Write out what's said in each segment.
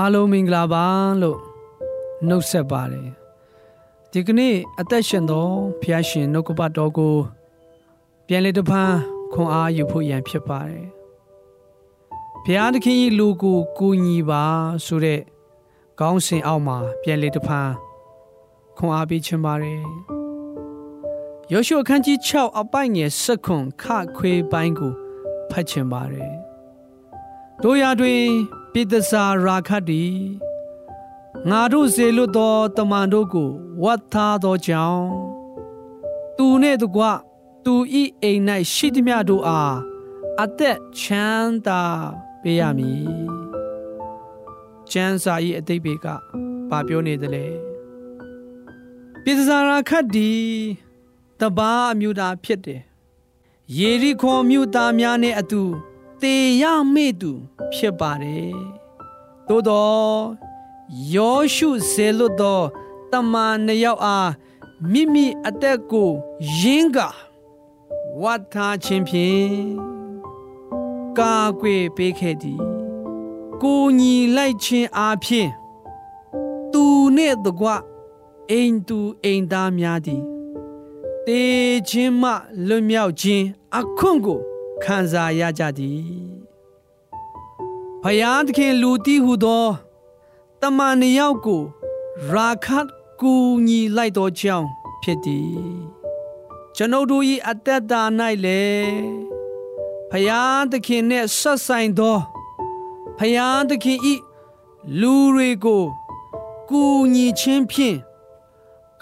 အားလုံးမင်္ဂလာပါလို့နှုတ်ဆက်ပါတယ်ဒီကနေ့အသက်ရှင်သောဖျားရှင်နှုတ်ကပတ်တော်ကိုပြန်လေတပန်းခွန်အားယူဖို့ရန်ဖြစ်ပါတယ်ဘုရားသခင်၏လူကိုကူညီပါဆိုတဲ့ခေါင်းစဉ်အောက်မှာပြန်လေတပန်းခွန်အားပေးခြင်းပါတယ်ယောရှုအခန်းကြီး6အပိုင်ငယ်7ခွန်ခခွေပိုင်းကိုဖတ်ခြင်းပါတယ်တို့ရတွင် ပိသစာရာခတ်တီငါတို့စေလွတ်သောတမန်တို့ကိုဝတ်သားသောကြောင့်သူနှင့်တကွသူဤအိမ်၌ရှိသည်များတို့အားအသက်ချမ်းသာပေးရမည်ကျမ်းစာ၏အတိတ်ဘေကဘာပြောနေသလဲပိသစာရာခတ်တီတပါအမျိုးသားဖြစ်တယ်ယေရီခေါမြို့သားများနဲ့အတူ တေရမေ့သူဖြစ်ပါတယ်သို့တော့ယောရှုဇေလွတ်သောတမန်နှစ်ယောက်အားမိမိအသက်ကိုရင်းကဝတ်ထားခြင်းဖြင့်ကာကွယ်ပေးခဲ့သည်ကိုညီလိုက်ခြင်းအားဖြင့်သူနှင့်တကွအိမ်သူအိမ်သားများသည်တေခြင်းမှလွတ်မြောက်ခြင်းအခွင့်ကို ခံစားရကြသည်ဖယားသခင်လူတီးဟုသောတမန်နှစ်ယောက်ကိုရာခတ်ကူညီလိုက်သောကြောင့်ဖြစ်သည်ကျွန်ုပ်တို့၏အတ္တတာ၌လည်းဖယားသခင်နှင့်ဆက်ဆိုင်သောဖယားသခင်၏လူတွေကိုကူညီခြင်းဖြင့်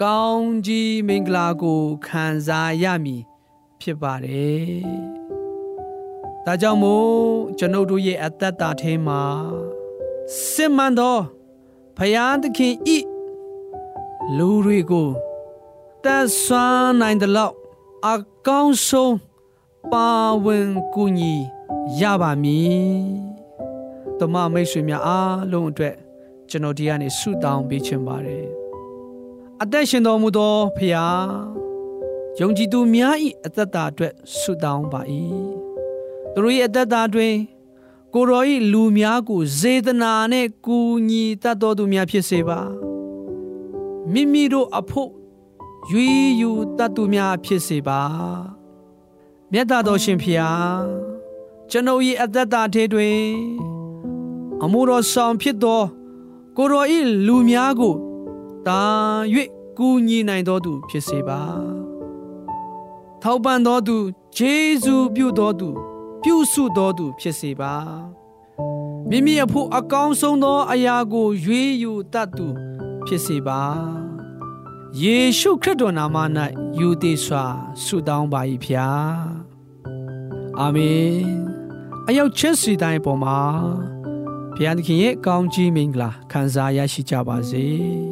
ကောင်းကြီးမင်္ဂလာကိုခံစားရမည်ဖြစ်ပါတယ် ဒါကြောင့်မို့ကျွန်ုပ်တို့ရဲ့အသက်တာထဲမှာစစ်မှန်သောဖယားသခင်ဤလူတွေကိုတဆွမ်းနိုင်တဲ့လောက်အကောင်းဆုံးပါဝင်ကူညီရပါမည်။တမမိတ်ဆွေများအားလုံးအတွက်ကျွန်တော်ဒီကနေဆုတောင်းပေးချင်ပါတယ်။အသက်ရှင်တော်မူသောဖယားယုံကြည်သူများ၏အသက်တာအတွက်ဆုတောင်းပါ၏။ သူတို့ရဲ့အသက်တာတွင်ကိုရောဤလူများကိုဇေတနာနဲ့ကူညီတတ်တော်သူများဖြစ်စေပါမိမိတို့အဖို့ရွေးယူတတ်သူများဖြစ်စေပါမြတ်တော်ရှင်ဖျားကျွန်ုပ်၏အသက်တာထဲတွင်အမှုတော်ဆောင်ဖြစ်သောကိုရောဤလူများကိုတာ၍ကူညီနိုင်တော်သူဖြစ်စေပါထောက်ပံ့တော်သူဂျေဇုပြုတော်သူ ပြုစုတော်သူဖြစ်စေပါမိမိအဖို့အကောင်းဆုံးသောအရာကိုရွေးယူတတ်သူဖြစ်စေပါယေရှုခရစ်တော်နာမ၌ယူသည်စွာဆုတောင်းပါ၏ဖျားအာမင်အယောက်ချစ်စီတိုင်းပေါ်မှာဘုရားသခင်ရဲ့ကောင်းကြီးမင်္ဂလာခံစားရရှိကြပါစေ။